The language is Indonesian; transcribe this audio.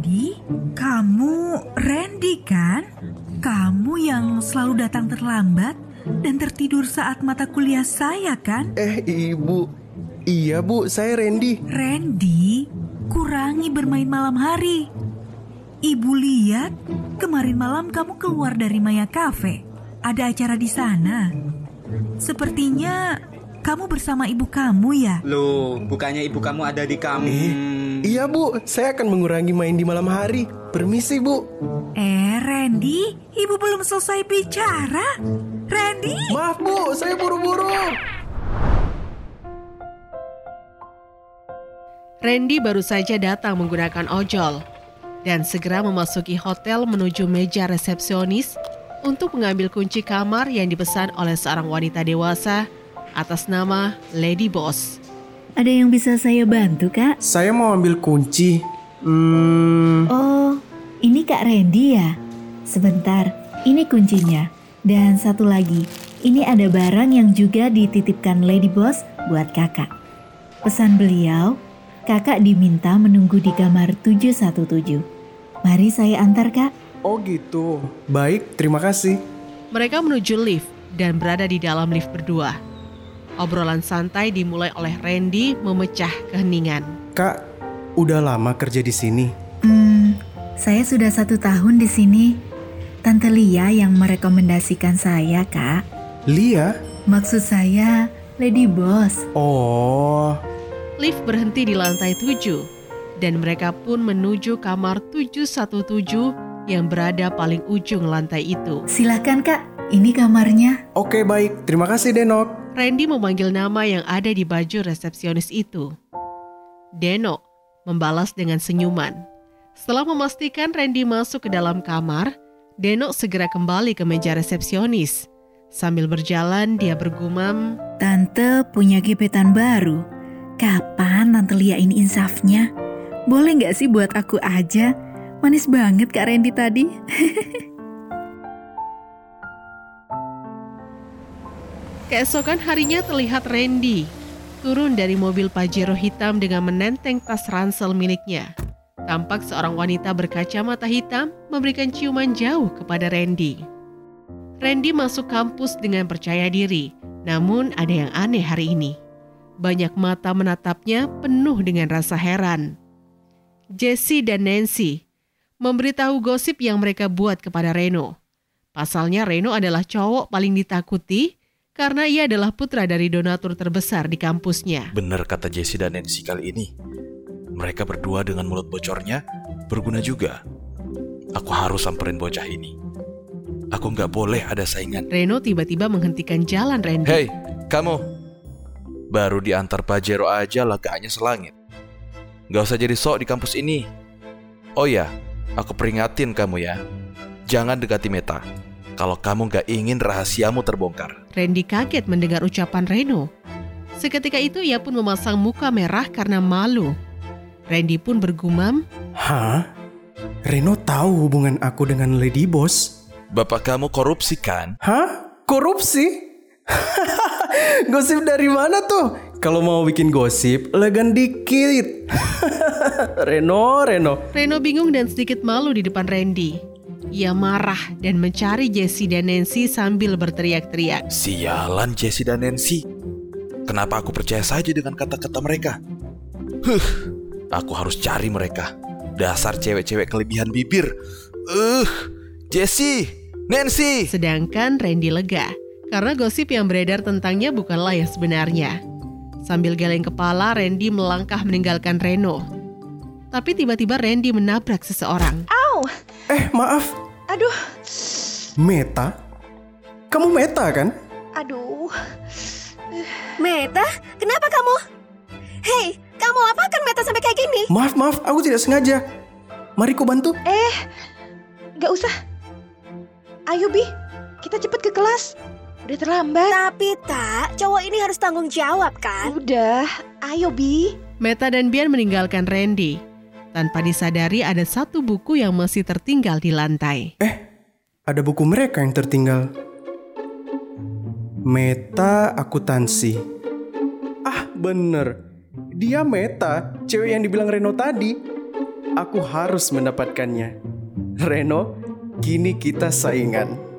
Randy, kamu Randy kan? Kamu yang selalu datang terlambat dan tertidur saat mata kuliah saya kan? Eh, Ibu. Iya, Bu, saya Randy. Randy, kurangi bermain malam hari. Ibu lihat, kemarin malam kamu keluar dari Maya Cafe. Ada acara di sana. Sepertinya kamu bersama ibu kamu ya? Loh, bukannya ibu kamu ada di kamu? Eh, iya, Bu. Saya akan mengurangi main di malam hari. Permisi, Bu. Eh, Randy, ibu belum selesai bicara. Randy, Maaf, Bu. Saya buru-buru. Randy baru saja datang menggunakan ojol dan segera memasuki hotel menuju meja resepsionis untuk mengambil kunci kamar yang dipesan oleh seorang wanita dewasa atas nama Lady Boss. Ada yang bisa saya bantu, Kak? Saya mau ambil kunci. Hmm, Oh, ini Kak Randy ya? Sebentar, ini kuncinya. Dan satu lagi, ini ada barang yang juga dititipkan Lady Boss buat kakak. Pesan beliau, kakak diminta menunggu di kamar 717. Mari saya antar kak. oh gitu. Baik, terima kasih. Mereka menuju lift dan berada di dalam lift berdua. Obrolan santai dimulai oleh Randy memecah keheningan. Kak, udah lama kerja di sini. Hmm, saya sudah satu tahun di sini. Tante Lia yang merekomendasikan saya, kak. Lia? Maksud saya, Lady Boss. Oh, Lift berhenti di lantai 7 dan mereka pun menuju kamar 717 yang berada paling ujung lantai itu. Silakan kak, ini kamarnya. oke baik. Terima kasih, Denok. Randy memanggil nama yang ada di baju resepsionis itu. Deno membalas dengan senyuman. Setelah memastikan Randy masuk ke dalam kamar, Deno segera kembali ke meja resepsionis. Sambil berjalan, dia bergumam, Tante punya gebetan baru. Kapan Tante Lia ini insafnya? Boleh nggak sih buat aku aja? Manis banget Kak Randy tadi. Keesokan harinya terlihat Randy turun dari mobil Pajero hitam dengan menenteng tas ransel miliknya. Tampak seorang wanita berkacamata hitam memberikan ciuman jauh kepada Randy. Randy masuk kampus dengan percaya diri, namun ada yang aneh hari ini. Banyak mata menatapnya penuh dengan rasa heran. Jesse dan Nancy memberitahu gosip yang mereka buat kepada Reno. Pasalnya Reno adalah cowok paling ditakuti karena ia adalah putra dari donatur terbesar di kampusnya. Benar kata Jesse dan Nancy kali ini. Mereka berdua dengan mulut bocornya berguna juga. Aku harus samperin bocah ini. Aku nggak boleh ada saingan. Reno tiba-tiba menghentikan jalan Randy. Hei, kamu. Baru diantar Pajero aja lagaknya selangit. Gak usah jadi sok di kampus ini. Oh ya, aku peringatin kamu ya. Jangan dekati Meta. Kalau kamu gak ingin rahasiamu terbongkar. Randy kaget mendengar ucapan Reno. Seketika itu ia pun memasang muka merah karena malu. Randy pun bergumam, Hah? Reno tahu hubungan aku dengan Lady Boss? Bapak kamu korupsi kan? Hah? Korupsi? gosip dari mana tuh? Kalau mau bikin gosip, legan dikit. Reno, Reno. Reno bingung dan sedikit malu di depan Randy. Ia marah dan mencari Jesse dan Nancy sambil berteriak-teriak. Sialan Jesse dan Nancy. Kenapa aku percaya saja dengan kata-kata mereka? Huh, aku harus cari mereka. Dasar cewek-cewek kelebihan bibir. Uh, Jesse, Nancy. Sedangkan Randy lega karena gosip yang beredar tentangnya bukanlah yang sebenarnya. Sambil geleng kepala, Randy melangkah meninggalkan Reno. Tapi tiba-tiba Randy menabrak seseorang. Eh, maaf. Aduh, Meta? Kamu Meta kan? aduh. Meta, kenapa kamu? Hei, kamu apakan Meta sampai kayak gini? Maaf, maaf. Aku tidak sengaja. Mari ku bantu. Eh, gak usah. Ayo, Bi. Kita cepet ke kelas. Udah terlambat. Tapi tak, cowok ini harus tanggung jawab kan? Udah, ayo, Bi. Meta dan Bian meninggalkan Randy. Tanpa disadari ada satu buku yang masih tertinggal di lantai. Eh, ada buku mereka yang tertinggal. Meta akuntansi. Ah, bener. Dia Meta, cewek yang dibilang Reno tadi. Aku harus mendapatkannya. Reno, kini kita saingan.